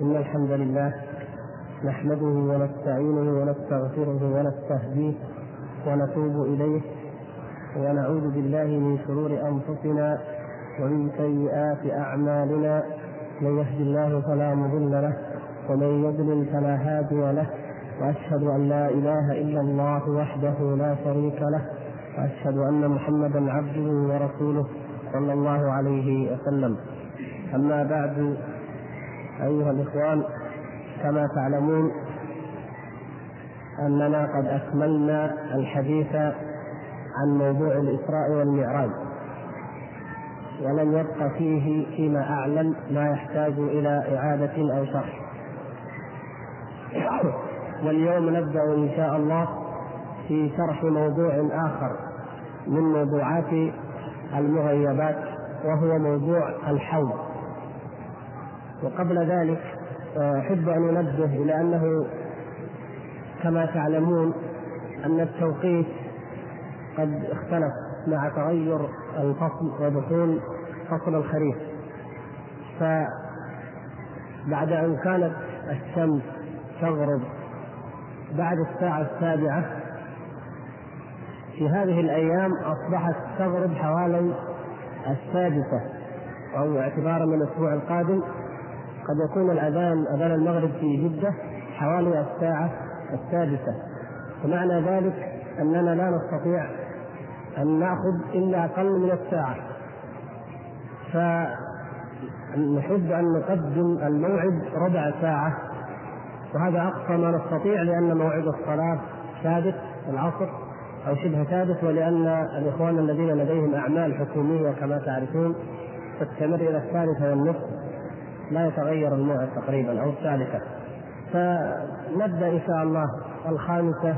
إن الحمد لله نحمده ونستعينه ونستغفره ونستهديه ونتوب إليه ونعوذ بالله من شرور أنفسنا ومن سيئات أعمالنا من يهد الله فلا مضل له ومن يضلل فلا هادي له وأشهد أن لا إله إلا الله وحده لا شريك له وأشهد أن محمدا عبده ورسوله صلى الله عليه وسلم. أما بعد أيها الإخوان كما تعلمون أننا قد أكملنا الحديث عن موضوع الإسراء والمعراج ولم يبق فيه فيما أعلم ما يحتاج إلى إعادة أو شرح. واليوم نبدأ إن شاء الله في شرح موضوع آخر من موضوعات المغيبات وهو موضوع الحوض. وقبل ذلك أحب أن أنبه إلى أنه كما تعلمون أن التوقيت قد اختلف مع تغير الفصل ودخول فصل الخريف. فبعد أن كانت الشمس تغرب بعد الساعة السابعة في هذه الأيام أصبحت تغرب حوالي السادسة أو اعتبارا من الأسبوع القادم. قد يكون الأذان أذان المغرب في جدة حوالي الساعة السادسة. ومعنى ذلك أننا لا نستطيع أن نأخذ إلا أقل من الساعة. فنحب أن نقدم الموعد ربع ساعة. وهذا أقصى ما نستطيع لأن موعد الصلاة ثابت العصر أو شبه ثابت ولأن الإخوان الذين لديهم أعمال حكومية كما تعرفون تستمر إلى الثالثة والنصف. لا يتغير الموعد تقريبا أو الثالثه فنبدأ إن شاء الله الخامسة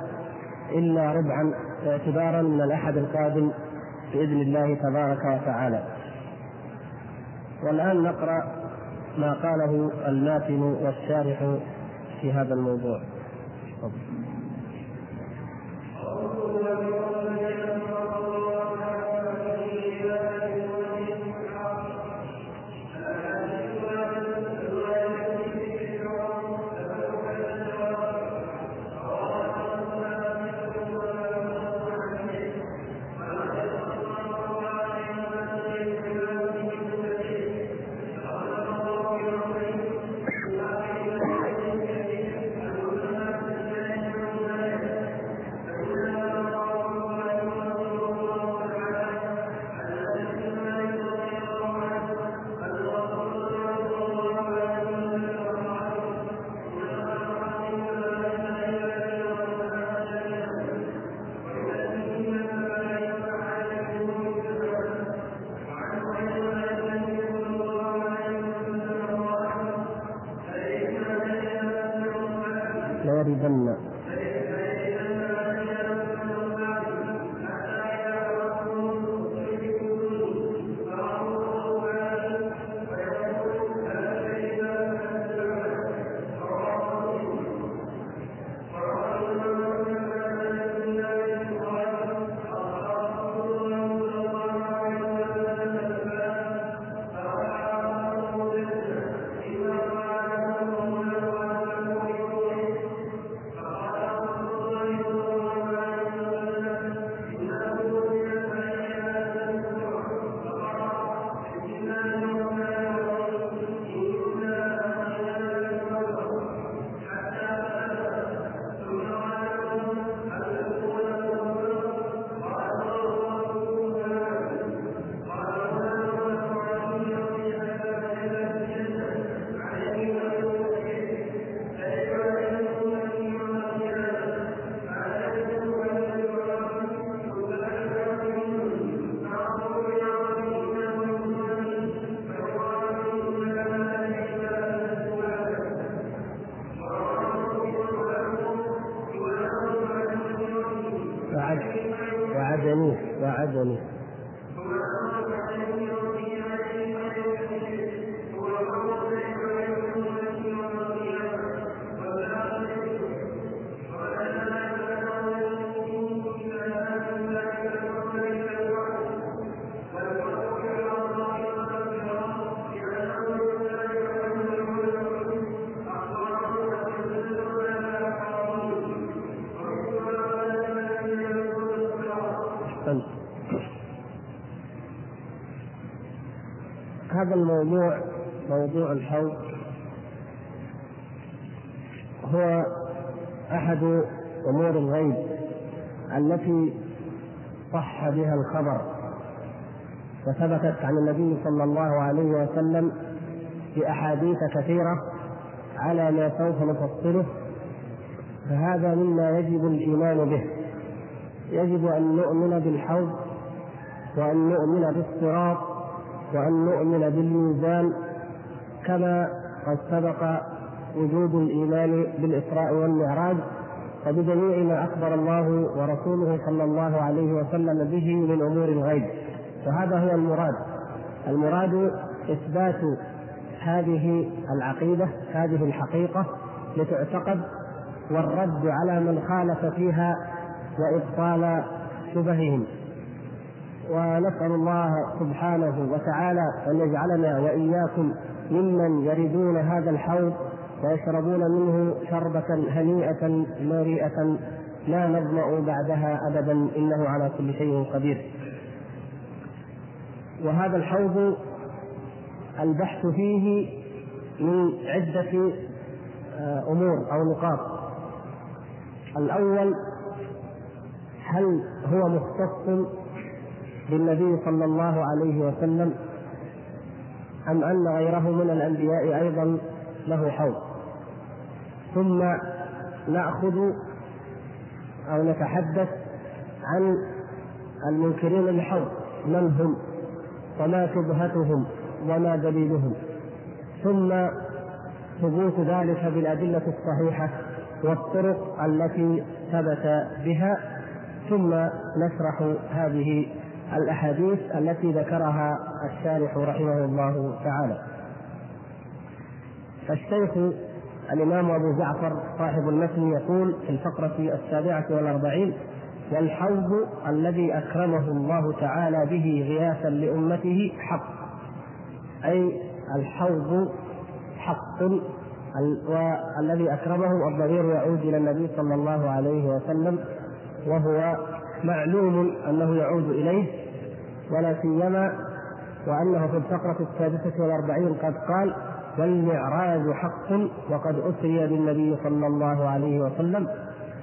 إلا ربعا اعتبارا من الأحد القادم بإذن الله تبارك وتعالى. والآن نقرأ ما قاله الماتن والشارح في هذا الموضوع. ليردن الحوض. هو أحد أمور الغيب التي صح بها الخبر وثبتت عن النبي صلى الله عليه وسلم في أحاديث كثيرة على ما سوف نفصله فهذا مما يجب الإيمان به. يجب أن نؤمن بالحوض وأن نؤمن بالصراط وأن نؤمن بالميزان كما قد سبق وجود الإيمان بالإسراء والمعراج وبجميع ما أخبر الله ورسوله صلى الله عليه وسلم به من أمور الغيب. وهذا هو المراد. المراد إثبات هذه العقيدة هذه الحقيقة لتعتقد والرد على من خالف فيها وإبطال شبههم. ونسأل الله سبحانه وتعالى أن يجعلنا وإياكم ممن يردون هذا الحوض ويشربون منه شربة هنيئة مريئة لا نظمأ بعدها أبدا إنه على كل شيء قدير. وهذا الحوض البحث فيه من عدة آه، أمور أو نقاط. الأول هل هو مختص بالنبي صلى الله عليه وسلم؟ أم أن غيره من الأنبياء أيضا له حوض. ثم نأخذ أو نتحدث عن المنكرين للحوض من هم؟ وما شبهتهم؟ وما دليلهم؟ ثم ثبوت ذلك بالأدلة الصحيحة والطرق التي ثبت بها. ثم نشرح هذه الأحاديث التي ذكرها الشارح رحمه الله تعالى. فالشيخ الإمام أبو جعفر صاحب المتن يقول في الفقرة السابعة والأربعين والحوض الذي أكرمه الله تعالى به غياثا لأمته حق أي الحوض حق والذي أكرمه الضمير يعود إلى النبي صلى الله عليه وسلم وهو معلوم أنه يعود إليه ولا سيما وأنه في الفقرة السادسة والأربعين قد قال والمعراج حق وقد أسري بالنبي صلى الله عليه وسلم.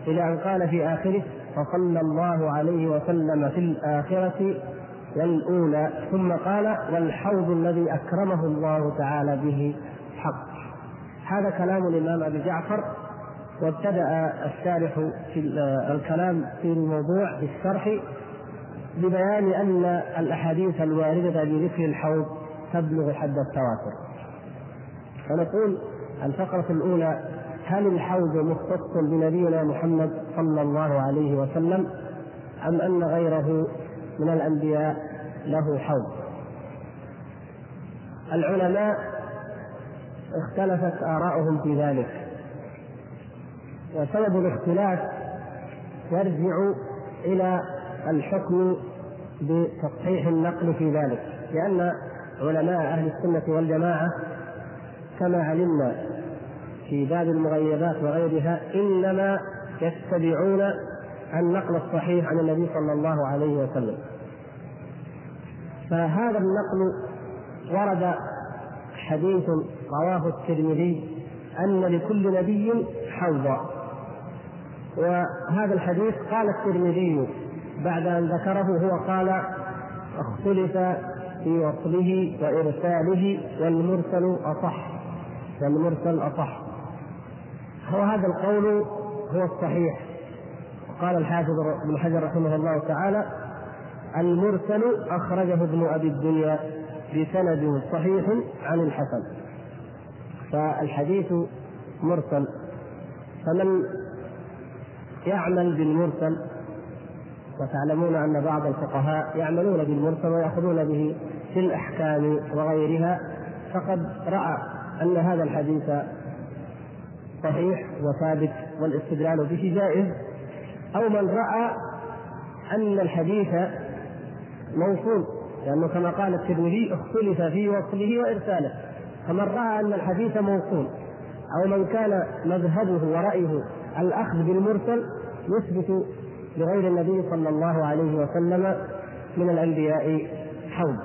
إلى أن قال في آخره فصلى الله عليه وسلم في الآخرة والأولى. ثم قال والحوض الذي أكرمه الله تعالى به حق. هذا كلام الإمام أبي جعفر وابتدأ الشارح في الكلام في الموضوع في الشرح ببيان أن الأحاديث الواردة بذكر الحوض تبلغ حد التواتر. فنقول الفقرة الأولى هل الحوض مختص بنبينا محمد صلى الله عليه وسلم أم أن غيره من الأنبياء له حوض؟ العلماء اختلفت آراؤهم في ذلك. وسبب الاختلاف يرجع إلى الحكم بتصحيح النقل في ذلك لأن علماء أهل السنة والجماعة كما علمنا في باب المغيبات وغيرها إنما يتبعون النقل الصحيح عن النبي صلى الله عليه وسلم. فهذا النقل ورد حديث رواه الترمذي أن لكل نبي حوضا. وهذا الحديث قال الترمذي بعد أن ذكره هو قال اختلف في وصله وإرساله والمرسل أصح. والمرسل أصح. وهذا القول هو الصحيح. قال الحافظ ابن حجر رحمه الله تعالى المرسل أخرجه ابن أبي الدنيا بسند صحيح عن الحسن. فالحديث مرسل. فمن يعمل بالمرسل وتعلمون أن بعض الفقهاء يعملون بالمرسل ويأخذون به في الأحكام وغيرها فقد رأى أن هذا الحديث صحيح وثابت والاستدلال به جائز أو من رأى أن الحديث موصول لأنه كما قال الترمذي اختلف في وصله وإرساله فمن رأى أن الحديث موصول أو من كان مذهبه ورأيه الأخذ بالمرسل يثبت لغير النبي صلى الله عليه وسلم من الأنبياء حوض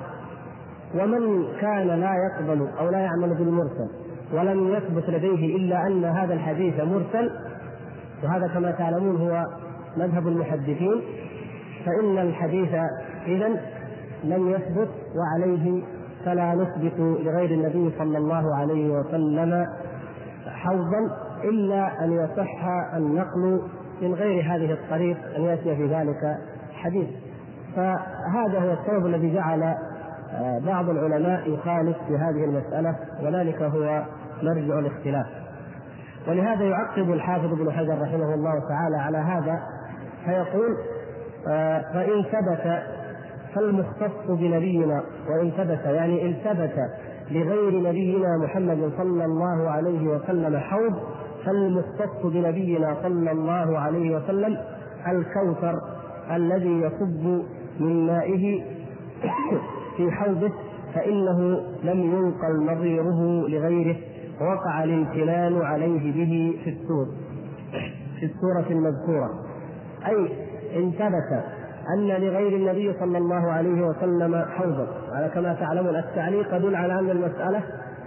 ومن كان لا يقبل أو لا يعمل بالمرسل ولم يثبت لديه إلا أن هذا الحديث مرسل وهذا كما تعلمون هو مذهب المحدثين فإن الحديث إذا لم يثبت وعليه فلا نثبت لغير النبي صلى الله عليه وسلم حوضا إلا أن يصح النقل من غير هذه الطريق أن يأتي في ذلك حديث. فهذا هو السبب الذي جعل آه، بعض العلماء يخالف في هذه المسألة وذلك هو مرجع الاختلاف. ولهذا يعقب الحافظ ابن حجر رحمه الله تعالى على هذا فيقول آه، فإن ثبت فالمختص بنبينا وإن ثبت يعني إن ثبت لغير نبينا محمد صلى الله عليه وسلم حوض فالمختص بنبينا صلى الله عليه وسلم الكوثر الذي يصب من مائه في حوضه فإنه لم ينقل نظيره لغيره وقع الامتنان عليه به في السور في السورة المذكورة. أي ثبت أن لغير النبي صلى الله عليه وسلم حوضا على كما تعلمون التعليق يدل على أن المسألة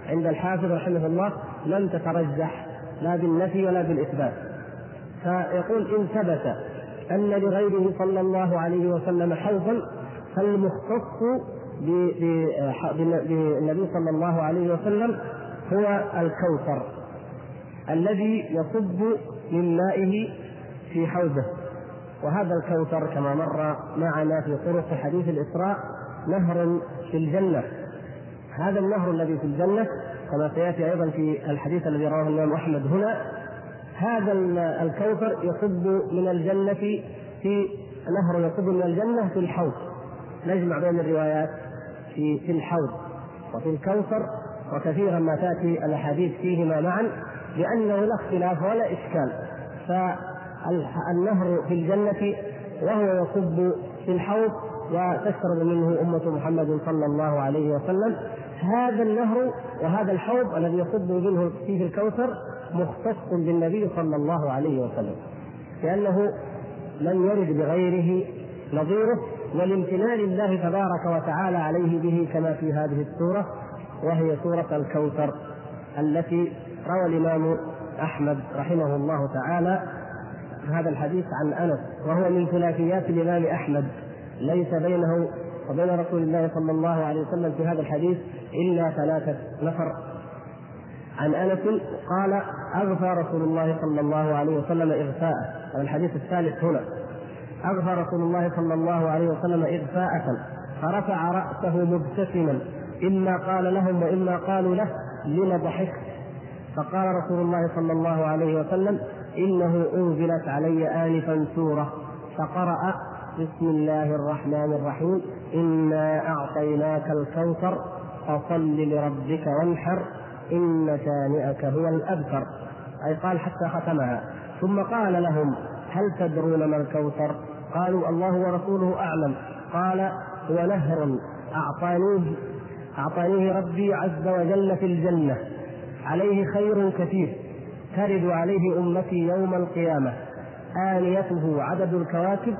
عند الحافظ رحمه الله لم تترجح. لا بالنفي ولا بالإثبات. فيقول إن ثبت أن لغيره صلى الله عليه وسلم حوضا فالمختص بالنبي صلى الله عليه وسلم هو الكوثر الذي يصب من مائه في حوضه. وهذا الكوثر كما مر معنا في طرق حديث الإسراء نهر في الجنة. هذا النهر الذي في الجنة كما سيأتي أيضا في الحديث الذي رواه الإمام أحمد هنا هذا الكوثر يصب من الجنة في نهر يصب من الجنة في الحوض. نجمع بين الروايات في في الحوض وفي الكوثر وكثيرا ما تأتي الأحاديث فيهما معا لأنه لا اختلاف ولا إشكال. فالنهر في الجنة وهو يصب في الحوض وتشرب منه أمة محمد صلى الله عليه وسلم. هذا النهر وهذا الحوض الذي يصب منه فيه الكوثر مختص بالنبي صلى الله عليه وسلم. لأنه لم يرد بغيره نظيره والامتنان لله تبارك وتعالى عليه به كما في هذه السورة وهي سورة الكوثر التي روى الإمام أحمد رحمه الله تعالى هذا الحديث عن أنس وهو من ثلاثيات الإمام أحمد ليس بينه وبين رسول الله صلى الله عليه وسلم في هذا الحديث إلا ثلاثة نفر. عن أنس قال أغفى رسول الله صلى الله عليه وسلم هذا الحديث الثالث هنا. أغفى رسول الله صلى الله عليه وسلم إغفاءة فرفع رأسه مبتسما. إما قال لهم وإما قالوا له لم ضحكت؟ فقال رسول الله صلى الله عليه وسلم إنه أنزلت علي آنفا سورة فقرأ بسم الله الرحمن الرحيم. إنا أعطيناك الكوثر فصل لربك وانحر إن شانئك هو الأبتر. أي قال حتى ختمها. ثم قال لهم هل تدرون ما الكوثر؟ قالوا الله ورسوله أعلم. قال هو نهر أعطانيه أعطانيه ربي عز وجل في الجنة. عليه خير كثير. ترد عليه أمتي يوم القيامة. آنيته عدد الكواكب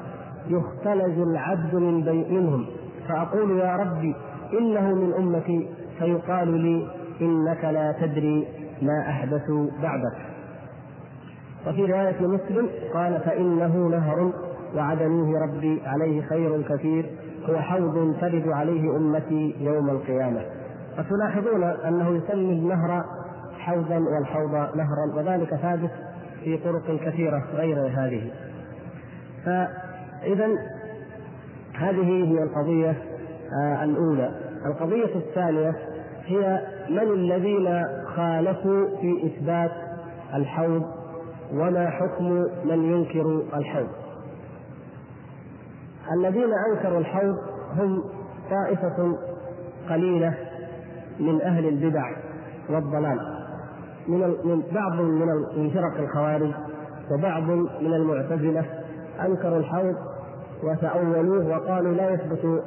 يختلج العبد من منهم فأقول يا ربي إنه من أمتي فيقال لي إنك لا تدري ما أحدثوا بعدك. وفي رواية مسلم قال فإنه نهر وعدنيه ربي عليه خير كثير هو حوض ترد عليه أمتي يوم القيامة. فتلاحظون أنه يسمي النهر حوضا والحوض نهرا وذلك ثابت في طرق كثيرة غير هذه. فإذا هذه هي القضية آه، الأولى. القضية الثانية هي من الذين خالفوا في إثبات الحوض وما حكم من ينكر الحوض. الذين أنكروا الحوض هم طائفة قليلة من أهل البدع والضلال. من من بعض من فرق الخوارج وبعض من المعتزلة أنكروا الحوض وتأولوه وقالوا لا يثبت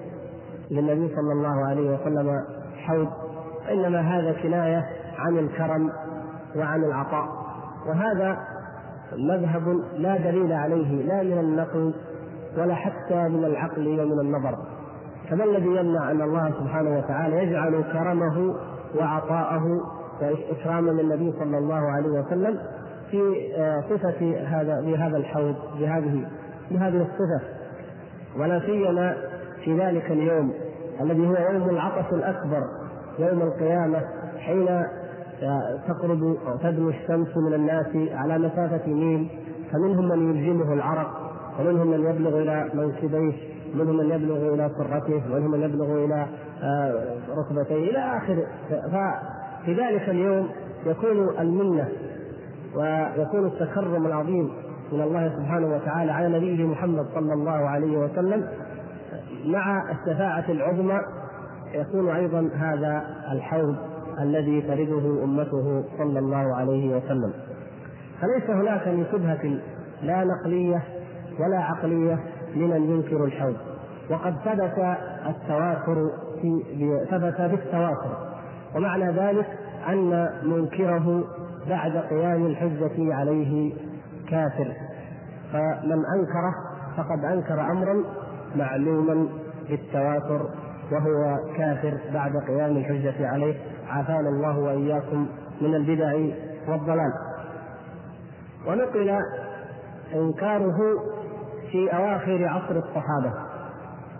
للنبي صلى الله عليه وسلم حوض إنما هذا كناية عن الكرم وعن العطاء. وهذا مذهب لا دليل عليه لا من النقل ولا حتى من العقل ومن النظر. فما الذي يمنع أن الله سبحانه وتعالى يجعل كرمه وعطاءه وإكراما للنبي صلى الله عليه وسلم في آه، صفة هذا بهذا الحوض بهذه بهذه الصفة؟ ولا سيما في ذلك اليوم الذي هو يوم العطش الأكبر يوم القيامة حين آه، تقرب أو تدنو الشمس من الناس على مسافة ميل فمنهم من يلزمه العرق ومنهم من يبلغ إلى منكبيه منهم من يبلغ إلى سرته ومنهم من يبلغ إلى آه، ركبتيه إلى اخر ففي ذلك اليوم يكون المنة ويكون التكرم العظيم. من الله سبحانه وتعالى على نبيه محمد صلى الله عليه وسلم مع الشفاعة العظمى يكون أيضا هذا الحوض الذي ترده أمته صلى الله عليه وسلم. فليس هناك من شبهة لا نقلية ولا عقلية لمن ينكر الحوض. وقد ثبت التواتر في ثبت بالتواتر. ومعنى ذلك أن منكره بعد قيام الحجة عليه كافر. فمن أنكره فقد أنكر أمرا معلوما بالتواتر وهو كافر بعد قيام الحجة عليه. عافانا الله وإياكم من البدع والضلال. ونقل إنكاره في أواخر عصر الصحابة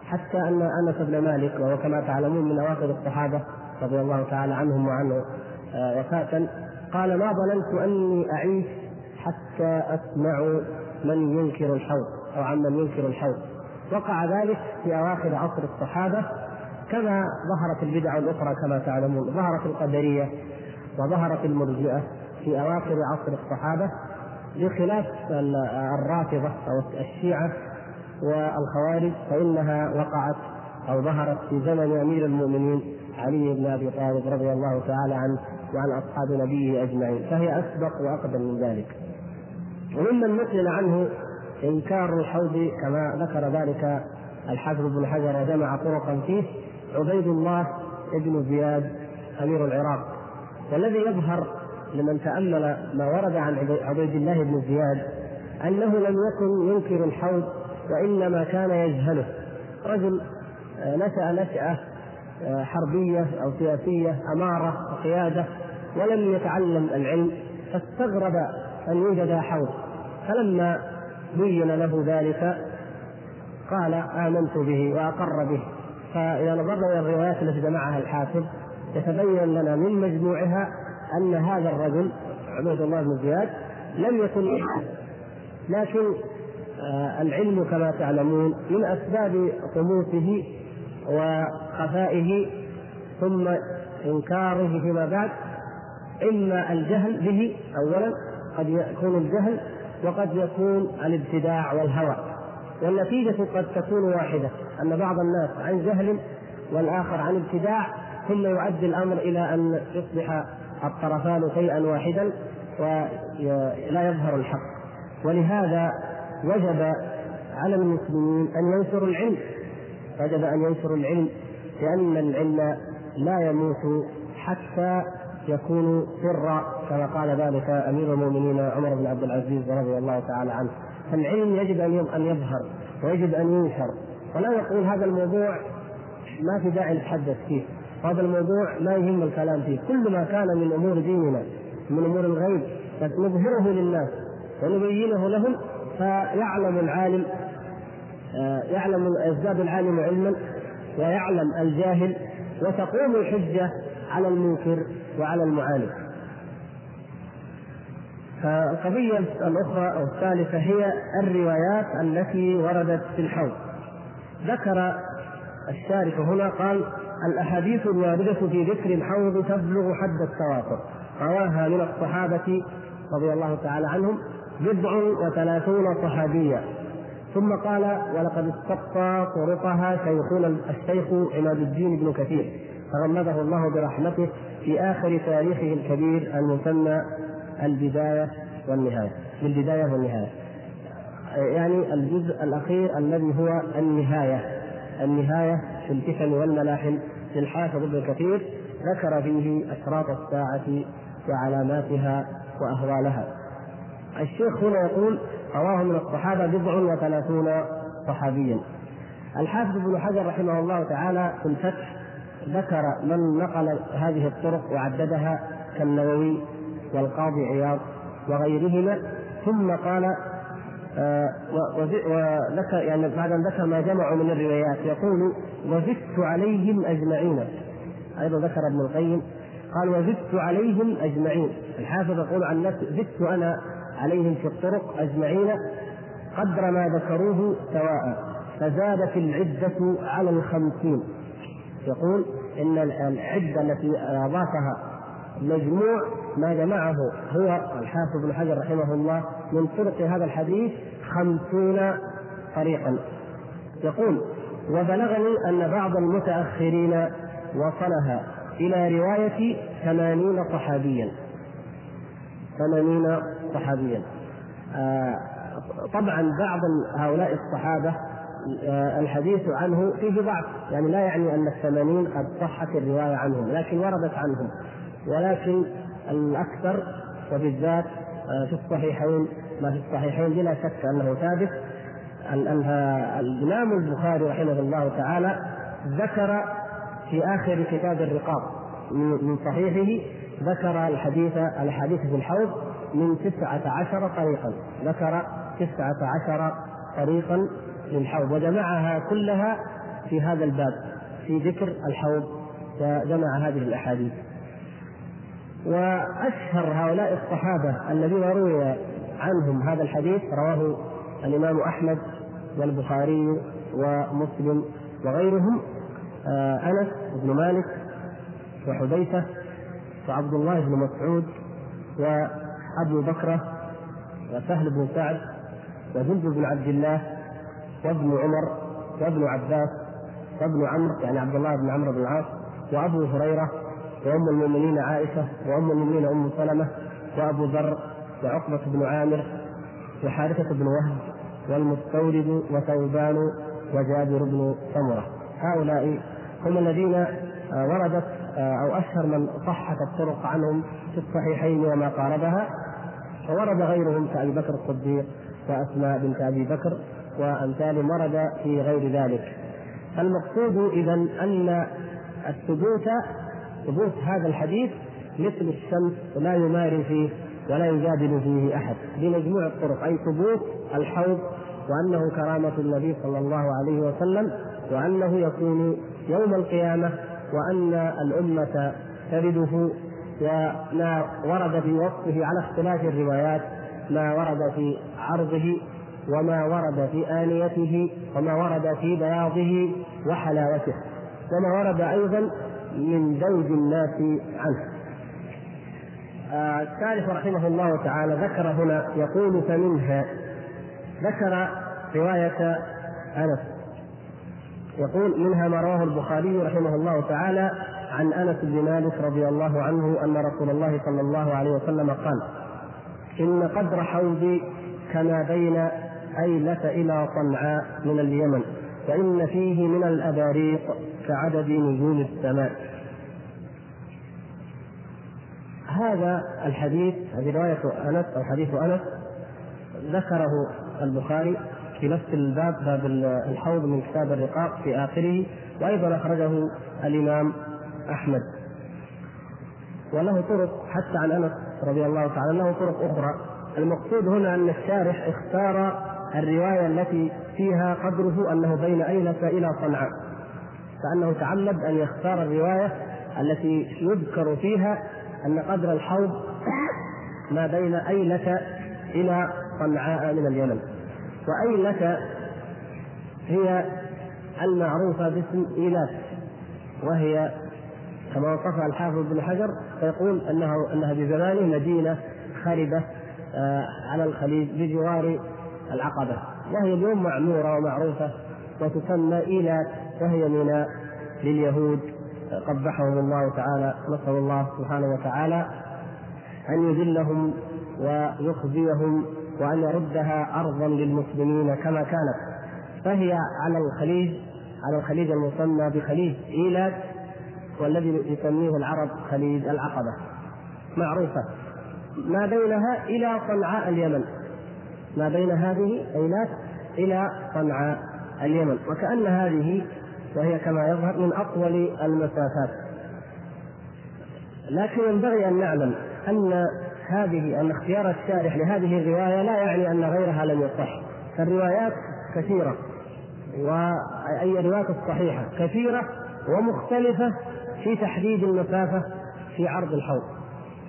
حتى أن أنس بن مالك وهو كما تعلمون من أواخر الصحابة رضي الله تعالى عنهم وعنه آه، وفاة قال ما ظننت أني أعيش حتى أسمع من ينكر الحوض أو عن من ينكر الحوض. وقع ذلك في أواخر عصر الصحابة كما ظهرت البدع الأخرى كما تعلمون. ظهرت القدرية وظهرت المرجئة في أواخر عصر الصحابة بخلاف الرافضة أو الشيعة والخوارج فإنها وقعت أو ظهرت في زمن أمير المؤمنين علي بن أبي طالب رضي الله تعالى عنه وعن أصحاب نبيه أجمعين. فهي أسبق وأقدم من ذلك. وممن نقل عنه إنكار الحوض كما ذكر ذلك الحافظ بن حجر وجمع طرقا فيه عبيد الله بن زياد أمير العراق. والذي يظهر لمن تأمل ما ورد عن عبيد الله بن زياد أنه لم يكن ينكر الحوض وإنما كان يجهله. رجل آه، نشأ نشأة آه، حربية أو سياسية أمارة وقيادة ولم يتعلم العلم فاستغرب أن يوجد حوض. فلما بين له ذلك قال آمنت به وأقر به. فإذا نظرنا إلى الروايات التي جمعها الحافظ يتبين لنا من مجموعها أن هذا الرجل عبيد الله بن زياد لم يكن لكن آه، العلم كما تعلمون من أسباب طموسه وخفائه ثم إنكاره فيما بعد إما الجهل به اولا قد يكون الجهل وقد يكون الابتداع والهوى والنتيجة قد تكون واحدة أن بعض الناس عن جهل والآخر عن ابتداع ثم يؤدي الأمر إلى أن يصبح الطرفان شيئا واحدا ولا يظهر الحق. ولهذا وجب على المسلمين أن ينشروا العلم. وجب أن ينشروا العلم لأن العلم لا يموت حتى يكون سرا كما قال ذلك أمير المؤمنين عمر بن عبد العزيز رضي الله تعالى عنه. فالعلم يجب أن يظهر ويجب أن ينشر. ولا يقول هذا الموضوع ما في داعي نتحدث فيه. هذا الموضوع لا يهم الكلام فيه. كل ما كان من أمور ديننا من أمور الغيب نظهره للناس ونبينه لهم فيعلم العالم آه، يعلم يزداد العالم علما ويعلم الجاهل وتقوم الحجة على المنكر. وعلى المعاند فالقضية الأخرى أو الثالثة هي الروايات التي وردت في الحوض. ذكر الشارح هنا قال الأحاديث الواردة في ذكر الحوض تبلغ حد التواتر رواها من الصحابة رضي الله تعالى عنهم بضع وثلاثون صحابيا ثم قال ولقد استقصى طرقها شيخنا الشيخ عماد الدين بن كثير تغمده الله برحمته في آخر تاريخه الكبير المسمى البداية والنهاية. بالبداية والنهاية. يعني الجزء الأخير الذي هو النهاية. النهاية في الفتن والملاحم للحافظ ابن كثير ذكر فيه أشراط الساعة وعلاماتها وأهوالها. الشيخ هنا يقول رواه من الصحابة بضع وثلاثون صحابيا. الحافظ ابن حجر رحمه الله تعالى في الفتح ذكر من نقل هذه الطرق وعددها كالنووي والقاضي عياض وغيرهما ثم قال آه وذكر يعني بعد أن ذكر ما جمعوا من الروايات يقول وزدت عليهم أجمعين أيضا ذكر ابن القيم قال وزدت عليهم أجمعين الحافظ يقول عن نفسه زدت أنا عليهم في الطرق أجمعين قدر ما ذكروه سواء فزادت العدة على الخمسين يقول إن العدة التي أضافها مجموع ما جمعه هو الحافظ بن حجر رحمه الله من طرق هذا الحديث خمسون طريقا. يقول وبلغني أن بعض المتأخرين وصلها إلى رواية ثمانين صحابيا. ثمانين صحابيا. آه طبعا بعض هؤلاء الصحابة الحديث عنه فيه ضعف. يعني لا يعني أن الثمانين قد صحت الرواية عنهم لكن وردت عنهم. ولكن الأكثر وبالذات آه، في الصحيحين ما في الصحيحين بلا شك أنه ثابت الإمام البخاري رحمه الله تعالى ذكر في آخر كتاب الرقاق من صحيحه ذكر الحديث الحديث في الحوض من تسعة عشر طريقا. ذكر تسعة عشر طريقا للحوض وجمعها كلها في هذا الباب في ذكر الحوض وجمع هذه الأحاديث. وأشهر هؤلاء الصحابة الذين روي عنهم هذا الحديث رواه الإمام أحمد والبخاري ومسلم وغيرهم آه، أنس بن مالك وحذيفة وعبد الله بن مسعود وأبو بكره وسهل بن سعد وجند بن عبد الله وابن عمر وابن عباس وابن عمرو يعني عبد الله بن عمرو بن العاص وأبو هريرة وأم المؤمنين عائشة وأم المؤمنين أم سلمة وأبو ذر وعقبة بن عامر وحارثة بن وهب والمستورد وثوبان وجابر بن سمره هؤلاء هم الذين آه، وردت آه، أو أشهر من صحت الطرق عنهم في الصحيحين وما قاربها وورد غيرهم كأبي بكر الصديق وأسماء بنت أبي بكر وأمثال ورد في غير ذلك. المقصود اذا أن الثبوت ثبوت هذا الحديث مثل الشمس لا يماري فيه ولا يجادل فيه أحد. بمجموع الطرق أي ثبوت الحوض وأنه كرامة النبي صلى الله عليه وسلم وأنه يكون يوم القيامة وأن الأمة ترده وما ورد في وصفه على اختلاف الروايات ما ورد في عرضه وما ورد في آنيته وما ورد في بياضه وحلاوته وما ورد أيضا من زوج الناس عنه. آه الثالث رحمه الله تعالى ذكر هنا يقول فمنها ذكر رواية أنس. يقول منها ما رواه البخاري رحمه الله تعالى عن أنس بن مالك رضي الله عنه أن رسول الله صلى الله عليه وسلم قال إن قدر حوضي كما بين أيلة إلى صنعاء من اليمن وإن فيه من الأباريق كعدد نجوم السماء. هذا الحديث رواية أنس أو حديث أنس ذكره البخاري في نفس الباب باب الحوض من كتاب الرقاق في آخره وأيضا أخرجه الإمام أحمد. وله طرق حتى عن أنس رضي الله تعالى له طرق أخرى. المقصود هنا أن الشارح اختار الرواية التي فيها قدره أنه بين أيلة إلى صنعاء كأنه تعمد أن يختار الرواية التي يذكر فيها أن قدر الحوض ما بين أيلة إلى صنعاء من اليمن. وأيلة هي المعروفة باسم إيلات وهي كما وصفها الحافظ بن حجر فيقول انها أنها بزمانه مدينة خربة آه، على الخليج بجوار العقبة وهي اليوم معمورة ومعروفة وتسمى ايلات وهي منى لليهود. قبحهم الله تعالى نسأل الله سبحانه وتعالى أن يذلهم ويخزيهم وأن يردها أرضا للمسلمين كما كانت. فهي على الخليج على الخليج المسمى بخليج إيلات والذي يسميه العرب خليج العقبة. معروفة. ما بينها إلى صنعاء اليمن. ما بين هذه أيلات إلى صنعاء اليمن. وكأن هذه وهي كما يظهر من أطول المسافات. لكن ينبغي أن نعلم أن هذه أن اختيار الشارح لهذه الرواية لا يعني أن غيرها لم يصح. فالروايات كثيرة وأي الروايات الصحيحة كثيرة ومختلفة في تحديد المسافة في عرض الحوض.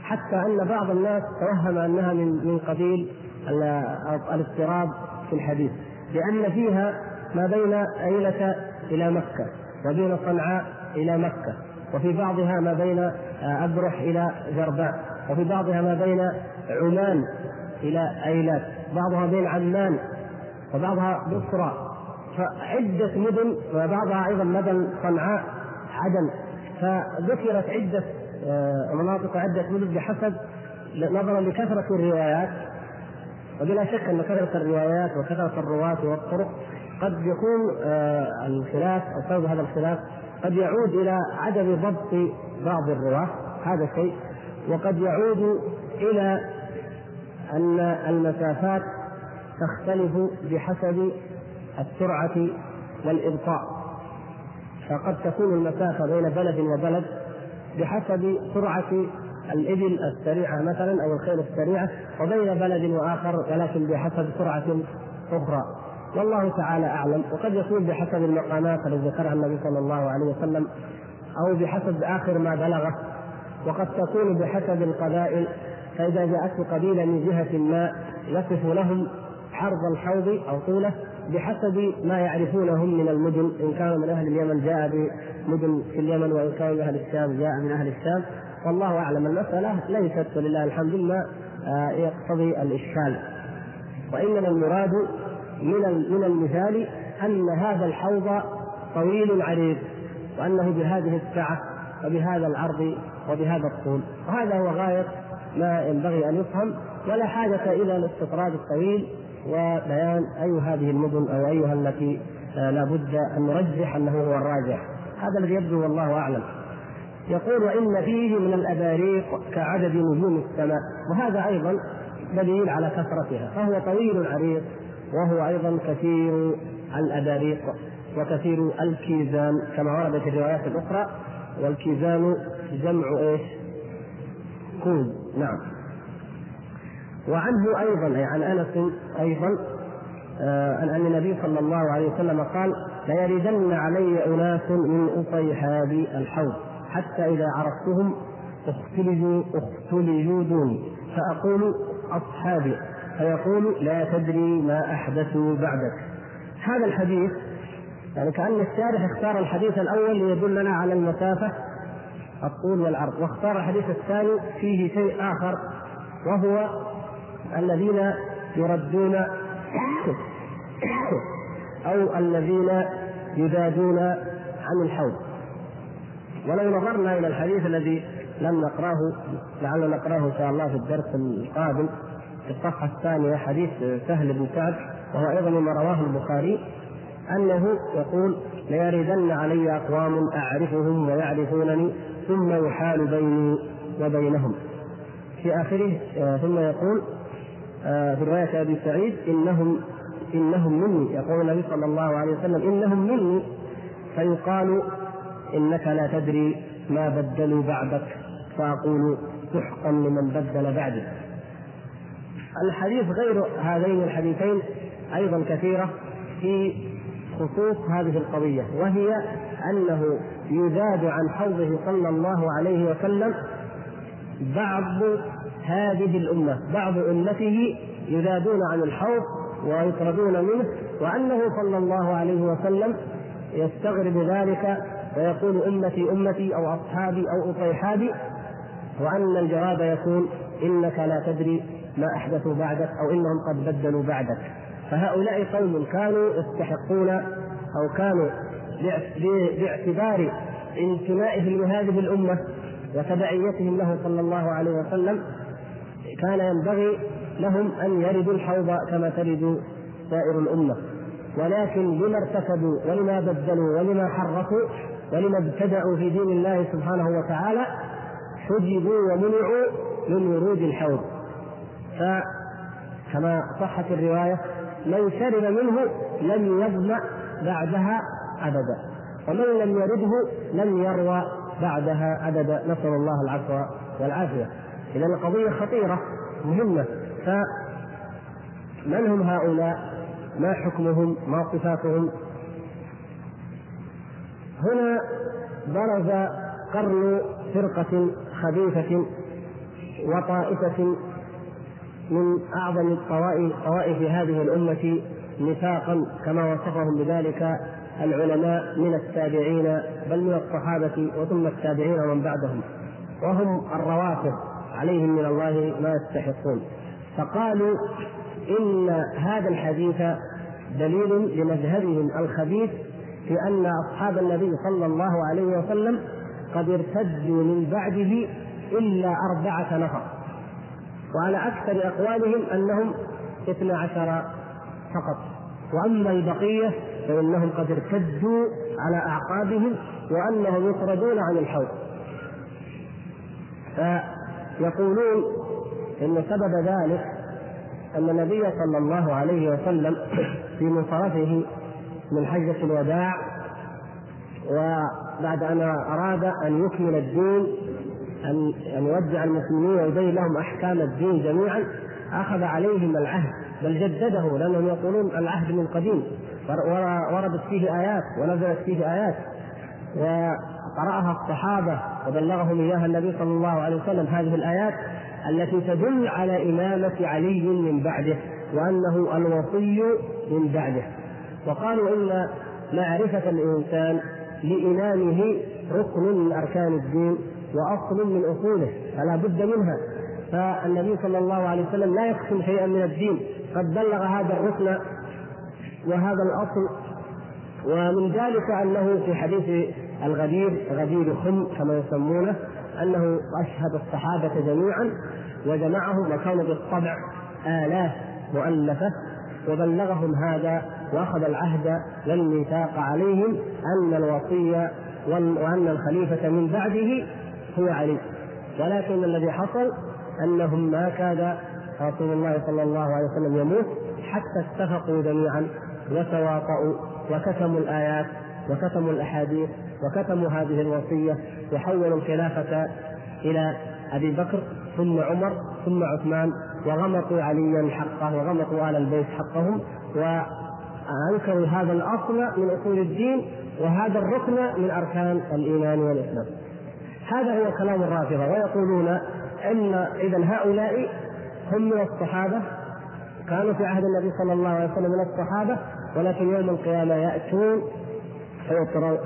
حتى أن بعض الناس توهم أنها من من قبيل الاضطراب في الحديث لأن فيها ما بين أيلة إلى مكة وبين صنعاء إلى مكة وفي بعضها ما بين أبرح إلى جرباء وفي بعضها ما بين عمان إلى أيلات بعضها بين عمان وبعضها بصرى فعدة مدن وبعضها أيضا مدن صنعاء عدن. فذكرت عدة آه، مناطق عدة مدن بحسب نظرا لكثرة الروايات. وبلا شك أن كثرة الروايات وكثرة الرواة والطرق قد يكون آه، الخلاف أو سبب هذا الخلاف قد يعود إلى عدم ضبط بعض الرواة هذا شيء. وقد يعود إلى أن المسافات تختلف بحسب السرعة والإبطاء. فقد تكون المسافة بين بلد وبلد بحسب سرعة الإبل السريعة مثلا أو الخيل السريعة وبين بلد وآخر ولكن بحسب سرعة أخرى. والله تعالى أعلم. وقد يكون بحسب المقامات التي ذكرها النبي صلى الله عليه وسلم أو بحسب آخر ما بلغه. وقد تكون بحسب القبائل فإذا جاءته قبيلة من جهة ما يصف لهم عرض الحوض أو طوله بحسب ما يعرفونهم من المدن. إن كانوا من أهل اليمن جاء بمدن في اليمن وإن كانوا من أهل الشام جاء من أهل الشام. والله أعلم. المسألة ليست ولله الحمد لله آه، يقتضي الإشكال. وإنما المراد من من المثال أن هذا الحوض طويل عريض وأنه بهذه السعة وبهذا العرض وبهذا الطول. وهذا هو غاية ما ينبغي أن يفهم ولا حاجة إلى الاستطراد الطويل وبيان أي هذه المدن أو أيها التي آه، لا بد أن نرجح أنه هو الراجح. هذا الذي يبدو والله أعلم. يقول وإن فيه من الأباريق كعدد نجوم السماء وهذا أيضا دليل على كثرتها فهو طويل عريض وهو أيضا كثير الأباريق وكثير الكيزان كما ورد في الروايات الأخرى والكيزان جمع إيش؟ كوز نعم وعنه أيضا أي عن أنس أيضا آه أن النبي صلى الله عليه وسلم قال ليردن علي أناس من أصيحاب الحوض حتى إذا عرفتهم اختلجوا اختلجوا دوني فأقول أصحابي فيقول لا تدري ما أحدثوا بعدك. هذا الحديث يعني كأن الشارح اختار الحديث الأول ليدلنا على المسافة الطول والعرض. واختار الحديث الثاني فيه شيء آخر وهو الذين يردون أو الذين يزادون عن الحوض. ولو نظرنا إلى الحديث الذي لم نقرأه لعل نقرأه إن شاء الله في الدرس القادم في الصفحة الثانية حديث سهل بن سعد وهو أيضا مما رواه البخاري أنه يقول ليردن علي أقوام أعرفهم ويعرفونني ثم يحال بيني وبينهم. في آخره آه، ثم يقول آه، في رواية أبي سعيد إنهم إنهم مني. يقول النبي صلى الله عليه وسلم إنهم مني. فيقال إنك لا تدري ما بدلوا بعدك فأقول سحقا لمن بدل بعدي الحديث غير هذين الحديثين أيضا كثيرة في خصوص هذه القضية وهي أنه يزاد عن حوضه صلى الله عليه وسلم بعض هذه الأمة بعض أمته يزادون عن الحوض ويطردون منه وأنه صلى الله عليه وسلم يستغرب ذلك ويقول أمتي أمتي أو أصحابي أو أطيحابي وأن الجواب يكون إنك لا تدري ما أحدثوا بعدك أو إنهم قد بدلوا بعدك. فهؤلاء قوم كانوا يستحقون أو كانوا باعتبار انتمائهم لهذه الأمة وتبعيتهم له صلى الله عليه وسلم كان ينبغي لهم أن يردوا الحوض كما ترد سائر الأمة. ولكن لما ارتكبوا ولما بدلوا ولما حرفوا ولما ابتدعوا في دين الله سبحانه وتعالى حجبوا ومنعوا من ورود الحوض. فكما صحت الرواية من شرب منه لم يظمأ بعدها أبدا ومن لم يرده لم يروى بعدها أبدا. نسأل الله العفو والعافية. إذا القضية خطيرة مهمة. فمن هم هؤلاء؟ ما حكمهم؟ ما صفاتهم؟ هنا برز قرن فرقة خبيثة وطائفة من أعظم طوائف هذه الأمة نفاقا كما وصفهم بذلك العلماء من التابعين بل من الصحابة وثم التابعين ومن بعدهم. وهم الروافض عليهم من الله ما يستحقون. فقالوا إن هذا الحديث دليل لمذهبهم الخبيث في أن أصحاب النبي صلى الله عليه وسلم قد ارتدوا من بعده إلا أربعة نفر. وعلى أكثر أقوالهم أنهم اثنا عشر فقط. وأما البقية فإنهم قد ارتدوا على أعقابهم وأنهم يطردون عن الحوض. فيقولون إن سبب ذلك أن النبي صلى الله عليه وسلم في منصرفه من حجة الوداع وبعد أن أراد أن يكمل الدين أن أن يودع المسلمين ويبين لهم أحكام الدين جميعا أخذ عليهم العهد بل جدده لأنهم يقولون العهد من قديم وردت فيه آيات ونزلت فيه آيات وقرأها الصحابة وبلغهم إياها النبي صلى الله عليه وسلم هذه الآيات التي تدل على إمامة علي من بعده وأنه الوصي من بعده. وقالوا إن معرفة الإنسان لإمامه ركن من أركان الدين وأصل من أصوله فلا بد منها. فالنبي صلى الله عليه وسلم لا يقسم شيئا من الدين قد بلغ هذا الركن وهذا الأصل. ومن ذلك أنه في حديث الغدير غدير خم كما يسمونه أنه أشهد الصحابة جميعا وجمعهم وكانوا بالطبع آلاف مؤلفة وبلغهم هذا وأخذ العهد والميثاق عليهم أن الوصي وأن الخليفة من بعده هو علي. ولكن الذي حصل أنهم ما كاد رسول الله صلى الله عليه وسلم يموت حتى اتفقوا جميعا وتواطؤوا وكتموا الآيات وكتموا الأحاديث وكتموا هذه الوصية وحولوا الخلافة إلى أبي بكر ثم عمر ثم عثمان وغمطوا عليا حقه وغمطوا آل البيت حقهم وانكروا هذا الأصل من أصول الدين وهذا الركن من أركان الإيمان والإسلام. هذا هو كلام الرافضة ويقولون إن اذا هؤلاء هم من الصحابة كانوا في عهد النبي صلى الله عليه وسلم من الصحابة ولكن يوم القيامة يأتون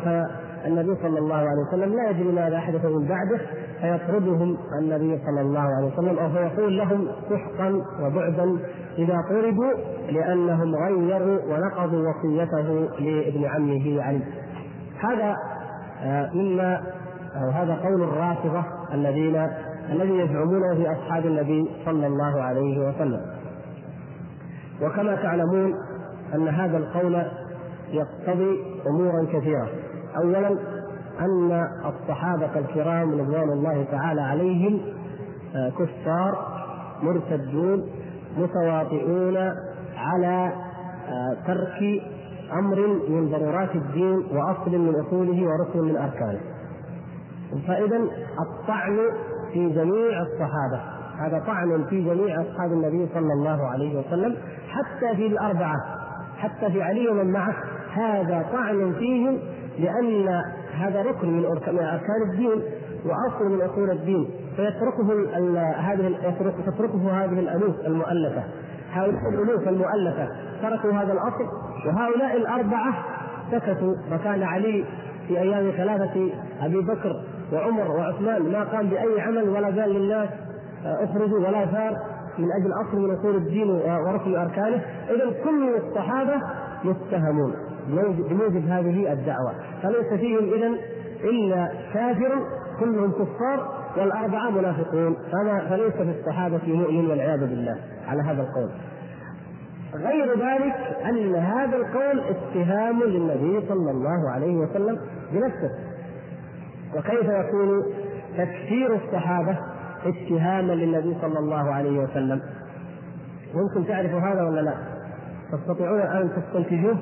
فالنبي صلى الله عليه وسلم لا يدري ماذا حدث من بعده فيطردهم النبي صلى الله عليه وسلم أو فيقول لهم سحقا وبعدا إذا طردوا لأنهم غيروا ونقضوا وصيته لابن عمه علي. هذا آه، مما أو هذا قول الرافضة الذين الذي يزعمونه في أصحاب النبي صلى الله عليه وسلم وكما تعلمون أن هذا القول يقتضي أمورا كثيرة أولا أن الصحابة الكرام رضوان الله تعالى عليهم آه، كفار مرتدون متواطئون على آه، ترك أمر من ضرورات الدين وأصل من أصوله وركن من أركانه. فإذا الطعن في جميع الصحابة هذا طعن في جميع أصحاب النبي صلى الله عليه وسلم حتى في الأربعة حتى في علي ومن معه هذا طعن فيهم لأن هذا ركن من أركان الدين وأصل من أصول الدين فيتركه هذه تتركه هذه الالوف المؤلفة. هؤلاء الالوف المؤلفة تركوا هذا الأصل وهؤلاء الأربعة سكتوا وكان علي في أيام خلافه أبي بكر وعمر وعثمان ما قام بأي عمل ولا قال للناس آه، أخرجوا ولا ثار من أجل أصل من أصول الدين وركن أركانه. اذا كل الصحابة متهمون بموجب هذه الدعوة. فليس فيهم اذا إلا كافر كلهم كفار والأربعة منافقون. فما فليس في الصحابة مؤمن والعياذ بالله. على هذا القول. غير ذلك أن هذا القول اتهام للنبي صلى الله عليه وسلم بنفسه. وكيف يكون تكفير الصحابة اتهاما للنبي صلى الله عليه وسلم؟ ممكن تعرفوا هذا ولا لا؟ تستطيعون أن تستنتجوه؟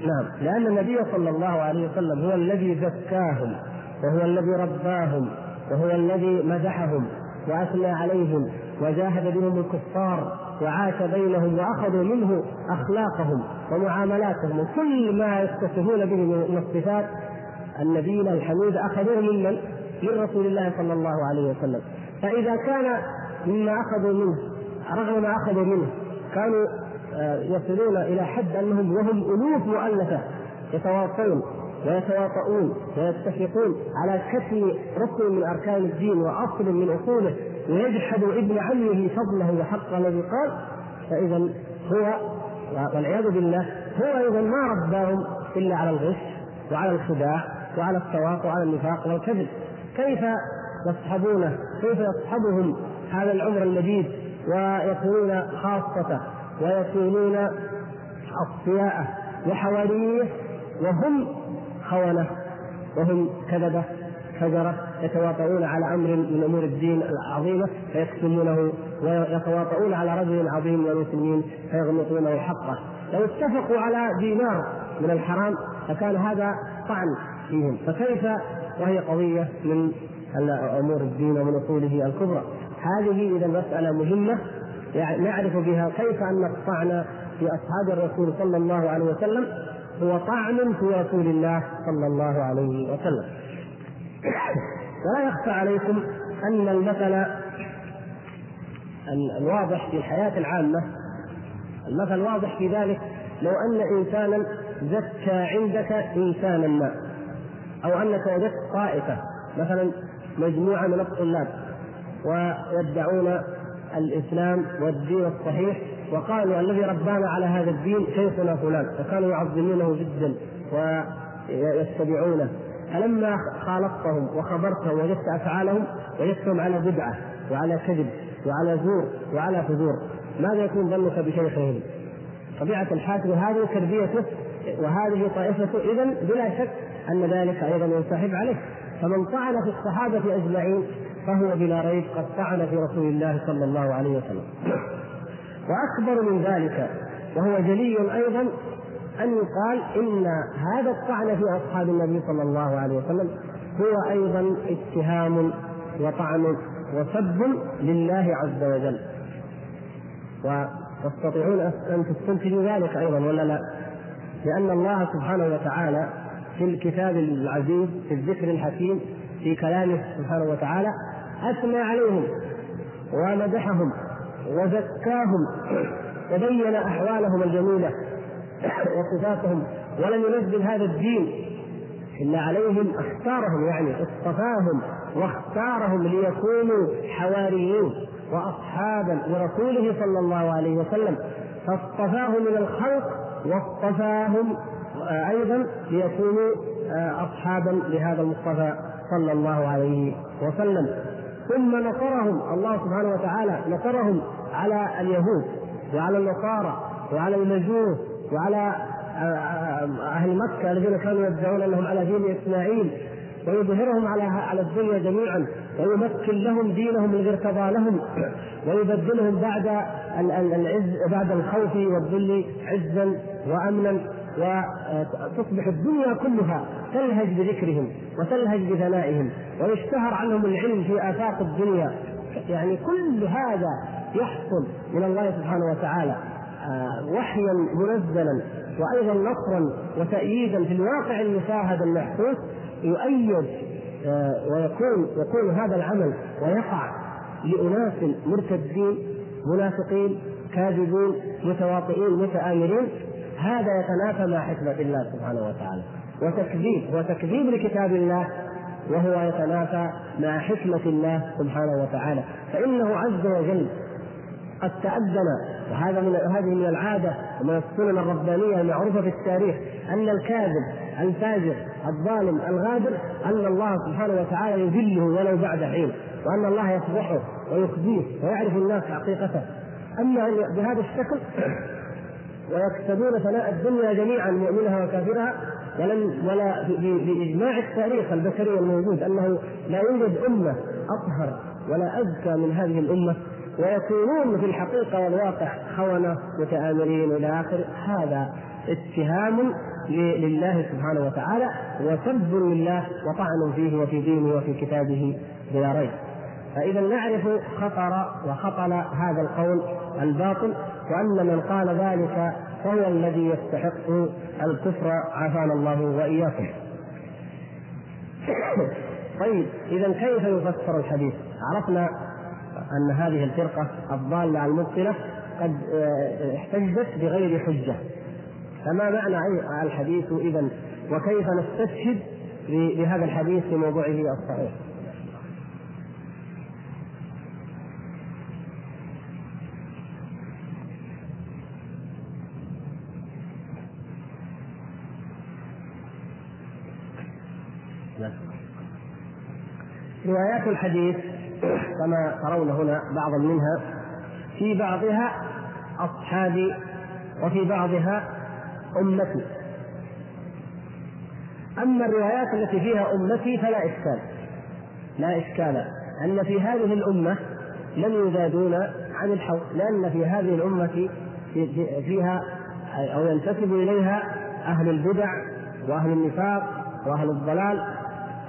نعم. لأن النبي صلى الله عليه وسلم هو الذي زكاهم. وهو الذي رباهم وهو الذي مدحهم وأثنى عليهم وجاهد بهم الكفار وعاش بينهم وأخذوا منه أخلاقهم ومعاملاتهم وكل ما يتصفون به من الصفات النبينا الحميد أخذوه ممن؟ من رسول الله صلى الله عليه وسلم فإذا كان مما أخذوا منه رغم ما أخذوا منه كانوا آه، يصلون إلى حد أنهم وهم ألوف مؤلفة يتواصون ويتواطؤون ويتفقون على كتم ركن من أركان الدين وأصل من أصوله ويجحد ابن عمه فضله وحقه الذي قال فإذا هو والعياذ بالله هو أيضا ما رباهم إلا على الغش وعلى الخداع وعلى التواطؤ وعلى النفاق والكذب. كيف يصحبونه؟ كيف يصحبهم هذا العمر المجيد؟ ويكونون خاصته ويكونون أصفياء وحوارية وهم خونة وهم كذبة فجرة يتواطؤون على أمر من أمور الدين العظيمة فيكتمونه ويتواطؤون على رجل عظيم من المسلمين فيغمطونه حقه. لو اتفقوا على دينار من الحرام لكان هذا طعن فيهم. فكيف وهي قضية من أمور الدين ومن أصوله الكبرى؟ هذه إذا مسألة مهمة يعني نعرف بها كيف أن الطعن في أصحاب الرسول صلى الله عليه وسلم هو طعن في رسول الله صلى الله عليه وسلم. ولا يخفى عليكم أن المثل الواضح في الحياة العامة المثل واضح في ذلك لو أن إنسانا زكى عندك إنسانا ما أو أنك وجدت طائفة مثلا مجموعة من الطلاب ويدعون الإسلام والدين الصحيح وقالوا الذي ربانا على هذا الدين شيخنا فلان وكانوا يعظمونه جدا ويتبعونه. فلما خالطتهم وخبرتهم وجدت أفعالهم وجدتهم على بدعة وعلى كذب وعلى زور وعلى فجور. ماذا يكون ظنك بشيخهم؟ طبيعة الحاكم هذه تربيته وهذه طائفته اذا بلا شك أن ذلك أيضا ينسحب عليه. فمن طعن في الصحابة أجمعين فهو بلا ريب قد طعن في رسول الله صلى الله عليه وسلم واكبر من ذلك وهو جلي أيضا أن يقال إن هذا الطعن في أصحاب النبي صلى الله عليه وسلم هو أيضا اتهام وطعن وسب لله عز وجل وتستطيعون أن تستنتجوا ذلك أيضا ولا لا؟ لأن الله سبحانه وتعالى في الكتاب العزيز في الذكر الحكيم في كلامه سبحانه وتعالى أثنى عليهم ومدحهم وزكاهم وبين أحوالهم الجميلة وصفاتهم ولم ينزل هذا الدين الا عليهم أختارهم يعني اصطفاهم واختارهم ليكونوا حواريين واصحابا لرسوله صلى الله عليه وسلم. فاصطفاهم من الخلق واصطفاهم أيضا ليكونوا اصحابا لهذا المصطفى صلى الله عليه وسلم. ثم نصرهم. الله سبحانه وتعالى نصرهم على اليهود وعلى النصارى وعلى المجوس وعلى أهل مكة الذين كانوا يدعون أنهم على دين إسماعيل. ويظهرهم على على الدنيا جميعا. ويمكن لهم دينهم الذي ارتضى لهم ويبدلهم بعد العز بعد الخوف والذل عزا وامنا. وتصبح الدنيا كلها تلهج بذكرهم وتلهج بثنائهم ويشتهر عنهم العلم في آفاق الدنيا. يعني كل هذا يحصل من الله سبحانه وتعالى آه، وحيا منزلا وأيضا نصرا وتأييدا في الواقع المشاهد المحسوس يؤيد آه، ويكون يكون هذا العمل ويقع لأناس مرتدين منافقين كاذبين متواطئين متآمرين. هذا يتنافى مع حكمة الله سبحانه وتعالى. وتكذيب وتكذيب لكتاب الله وهو يتنافى مع حكمة الله سبحانه وتعالى. فإنه عز وجل قد تأذن وهذا من هذه من العادة ومن السنن الربانية المعروفة في التاريخ أن الكاذب الفاجر الظالم الغادر أن الله سبحانه وتعالى يذله ولو بعد حين وأن الله يفضحه ويخزيه ويعرف الناس حقيقته. أما بهذا الشكل ويكسبون ثناء الدنيا جميعا مؤمنها وكافرها. ولم ولا باجماع التاريخ البشري الموجود أنه لا يوجد أمة أطهر ولا ازكى من هذه الأمة. ويكونون في الحقيقة والواقع خونة متآمرين إلى آخره هذا اتهام لله سبحانه وتعالى وسب لله وطعن فيه وفي دينه وفي كتابه بلا ريب. فإذا نعرف خطر وخطل هذا القول الباطل. وأن من قال ذلك فهو الذي يستحق الكفر عافانا الله وإياكم. طيب إذا كيف يفسر الحديث؟ عرفنا أن هذه الفرقة الضالة المبطلة قد آه، احتجت بغير حجة فما معنى الحديث إذا وكيف نستشهد بهذا الحديث في موضوعه الصحيح؟ روايات الحديث كما ترون هنا بعضا منها في بعضها أصحابي وفي بعضها أمتي. أما الروايات التي فيها أمتي فلا إشكال لا إشكال أن في هذه الأمة لم يزادون عن الحوض لأن في هذه الأمة فيها أو ينتسب إليها أهل البدع وأهل النفاق وأهل الضلال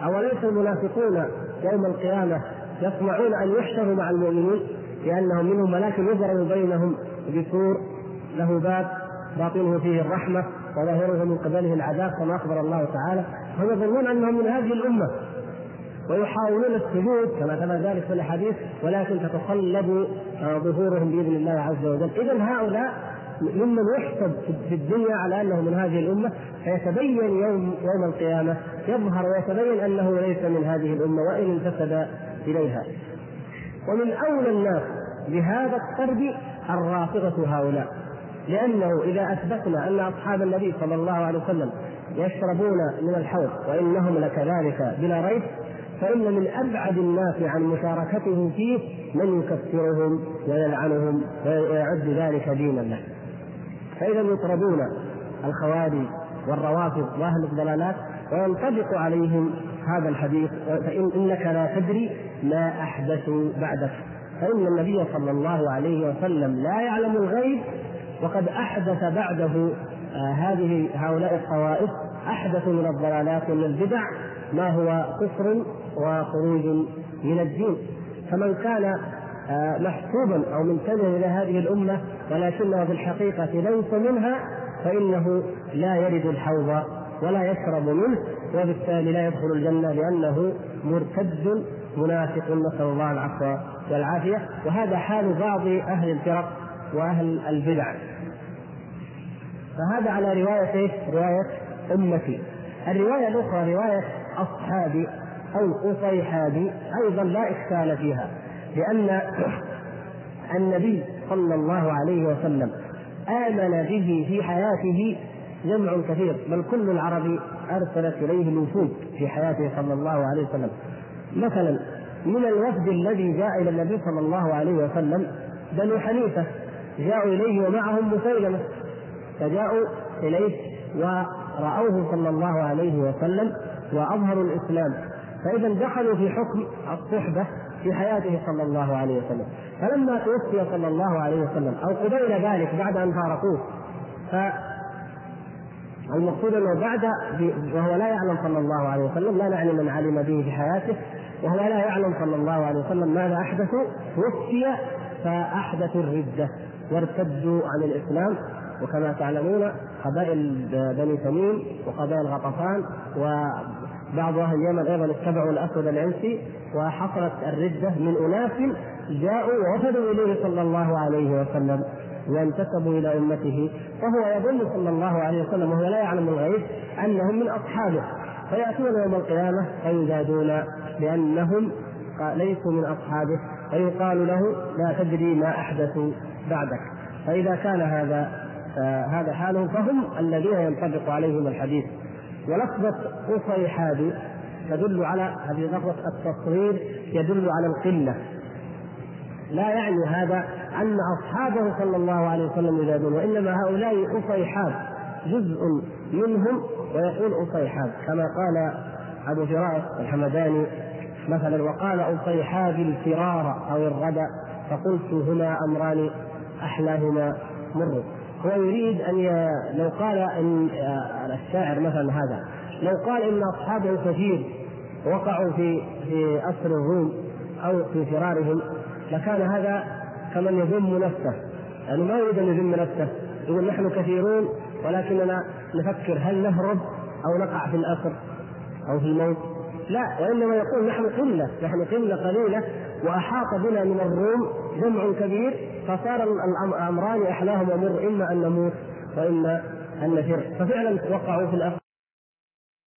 أوليس المنافقون يوم القيامة يطمعون أن يحشروا مع المؤمنين لأنهم منهم ولكن يضرب بينهم بسور له باب باطنه فيه الرحمة وظاهره من قبله العذاب كما أخبر الله تعالى. هم يظنون أنهم من هذه الأمة ويحاولون السجود كما ثبت ذلك في الأحاديث ولكن تتقلب ظهورهم بإذن الله عز وجل. إذا هؤلاء ممن يحسب في الدنيا على انه من هذه الأمة فيتبين يوم يوم القيامة يظهر ويتبين أنه ليس من هذه الأمة وإن انتسب إليها. ومن أولى الناس بهذا الطرد الرافضة هؤلاء لأنه إذا أثبتنا أن أصحاب النبي صلى الله عليه وسلم يشربون من الحوض وإنهم لكذلك بلا ريب فإن من أبعد الناس عن مشاركته فيه من يكفرهم ويلعنهم ويعد ذلك دينا له. فإذا يطردون الخوارج والروافض وأهل الضلالات وينطبق عليهم هذا الحديث فإن إنك لا تدري ما أحدثوا بعدك. فإن النبي صلى الله عليه وسلم لا يعلم الغيب وقد أحدث بعده آه هذه هؤلاء الطوائف أحدثوا من الضلالات ومن البدع ما هو كفر وخروج من الدين. فمن كان آه، محسوبا أو منتبها إلى هذه الأمة ولكنه في الحقيقة ليس منها فإنه لا يرد الحوض ولا يشرب منه وبالتالي لا يدخل الجنة لأنه مرتد منافق نسأل الله العفو والعافية. وهذا حال بعض أهل الفرق وأهل البدع. فهذا على رواية إيش؟ رواية أمتي. الرواية الأخرى رواية أصحابي أو اصيحابي أيضا لا إشكال فيها لأن النبي صلى الله عليه وسلم آمن به في حياته جمع كثير بل كل العرب أرسلت إليه الوفود في حياته صلى الله عليه وسلم. مثلا من الوفد الذي جاء إلى النبي صلى الله عليه وسلم بنو حنيفة جاءوا إليه ومعهم مسيلمة فجاءوا إليه ورأوه صلى الله عليه وسلم وأظهروا الإسلام. فإذا دخلوا في حكم الصحبة في حياته صلى الله عليه وسلم. فلما توفي صلى الله عليه وسلم أو قبيل ذلك بعد أن فارقوه المقصود أنه بعد وهو لا يعلم صلى الله عليه وسلم لا نعني من علم به في حياته وهو لا يعلم صلى الله عليه وسلم ماذا احدثوا توفي فاحدثوا الردة وارتدوا عن الإسلام وكما تعلمون قبائل بني تميم وقبائل غطفان بعض أهل اليمن أيضا اتبعوا الأسود العنسي وحصلت الردة من أناس جاءوا ووفدوا إليه صلى الله عليه وسلم. وانتسبوا إلى أمته فهو يظن صلى الله عليه وسلم وهو لا يعلم الغيب أنهم من أصحابه. فيأتون يوم القيامة فيزادون لانهم ليسوا من أصحابه فيقال له لا تدري ما احدثوا بعدك. فإذا كان هذا هذا حالهم فهم الذين ينطبق عليهم الحديث. ولفظة أصيحاب تدل على هذه لفظة التصغير يدل على القلة. لا يعني هذا أن أصحابه صلى الله عليه وسلم يزادون وإنما هؤلاء أصيحاب جزء منهم ويقول أصيحاب. كما قال أبو فراس الحمداني مثلا وقال أصيحاب الفرار أو الردى فقلت هنا أمران أحلاهما مر. هو يريد أن ي... لو قال إن الشاعر مثلا هذا لو قال إن أصحابه كثير وقعوا في في اسر الروم أو في فرارهم لكان هذا كمن يذم نفسه يعني ما يريد أن يذم نفسه يقول نحن كثيرون ولكننا نفكر هل نهرب أو نقع في الاسر أو في الموت؟ لا وإنما يقول نحن قلة نحن قلة قليلة وأحاط بنا من الروم جمع كبير فصار الأمران احلاهما مر إما أن نموت وإما أن نفر. ففعلا وقعوا في الاسر